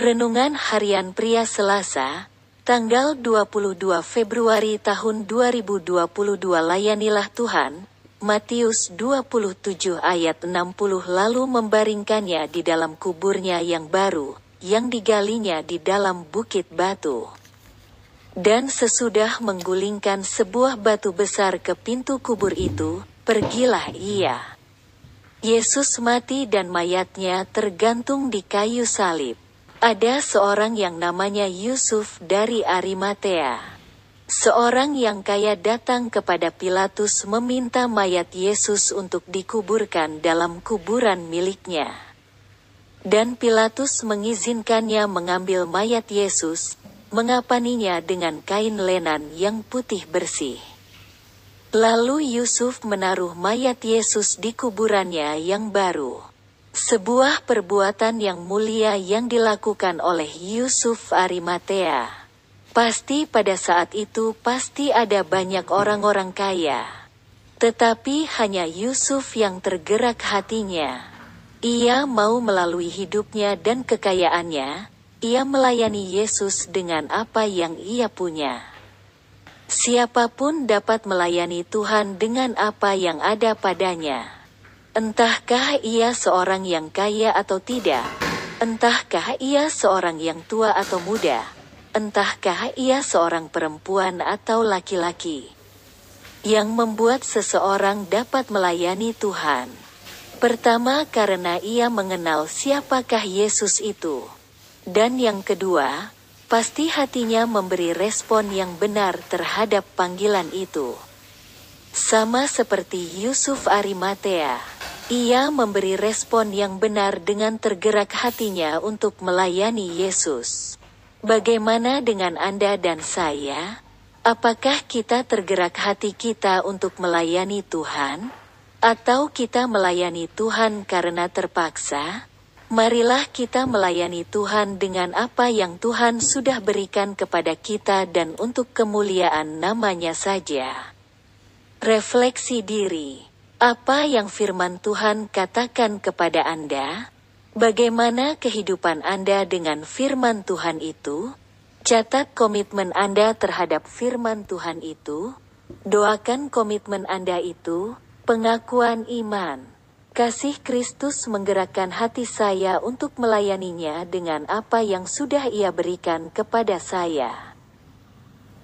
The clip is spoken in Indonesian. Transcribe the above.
Renungan Harian Pria Selasa, tanggal 22 Februari tahun 2022 Layanilah Tuhan, Matius 27 ayat 60 lalu membaringkannya di dalam kuburnya yang baru, yang digalinya di dalam bukit batu. Dan sesudah menggulingkan sebuah batu besar ke pintu kubur itu, pergilah ia. Yesus mati dan mayatnya tergantung di kayu salib. Ada seorang yang namanya Yusuf dari Arimatea. Seorang yang kaya datang kepada Pilatus meminta mayat Yesus untuk dikuburkan dalam kuburan miliknya. Dan Pilatus mengizinkannya mengambil mayat Yesus, mengapaninya dengan kain lenan yang putih bersih. Lalu Yusuf menaruh mayat Yesus di kuburannya yang baru. Sebuah perbuatan yang mulia yang dilakukan oleh Yusuf Arimatea. Pasti pada saat itu pasti ada banyak orang-orang kaya. Tetapi hanya Yusuf yang tergerak hatinya. Ia mau melalui hidupnya dan kekayaannya, ia melayani Yesus dengan apa yang ia punya. Siapa pun dapat melayani Tuhan dengan apa yang ada padanya. Entahkah ia seorang yang kaya atau tidak, entahkah ia seorang yang tua atau muda, entahkah ia seorang perempuan atau laki-laki. Yang membuat seseorang dapat melayani Tuhan. Pertama karena ia mengenal siapakah Yesus itu. Dan yang kedua, pasti hatinya memberi respon yang benar terhadap panggilan itu. Sama seperti Yusuf Arimatea, ia memberi respon yang benar dengan tergerak hatinya untuk melayani Yesus. Bagaimana dengan Anda dan saya? Apakah kita tergerak hati kita untuk melayani Tuhan? Atau kita melayani Tuhan karena terpaksa? Marilah kita melayani Tuhan dengan apa yang Tuhan sudah berikan kepada kita dan untuk kemuliaan namanya saja. Refleksi diri. Apa yang firman Tuhan katakan kepada Anda? Bagaimana kehidupan Anda dengan firman Tuhan itu? Catat komitmen Anda terhadap firman Tuhan itu. Doakan komitmen Anda itu, pengakuan iman. Kasih Kristus menggerakkan hati saya untuk melayaninya dengan apa yang sudah Ia berikan kepada saya.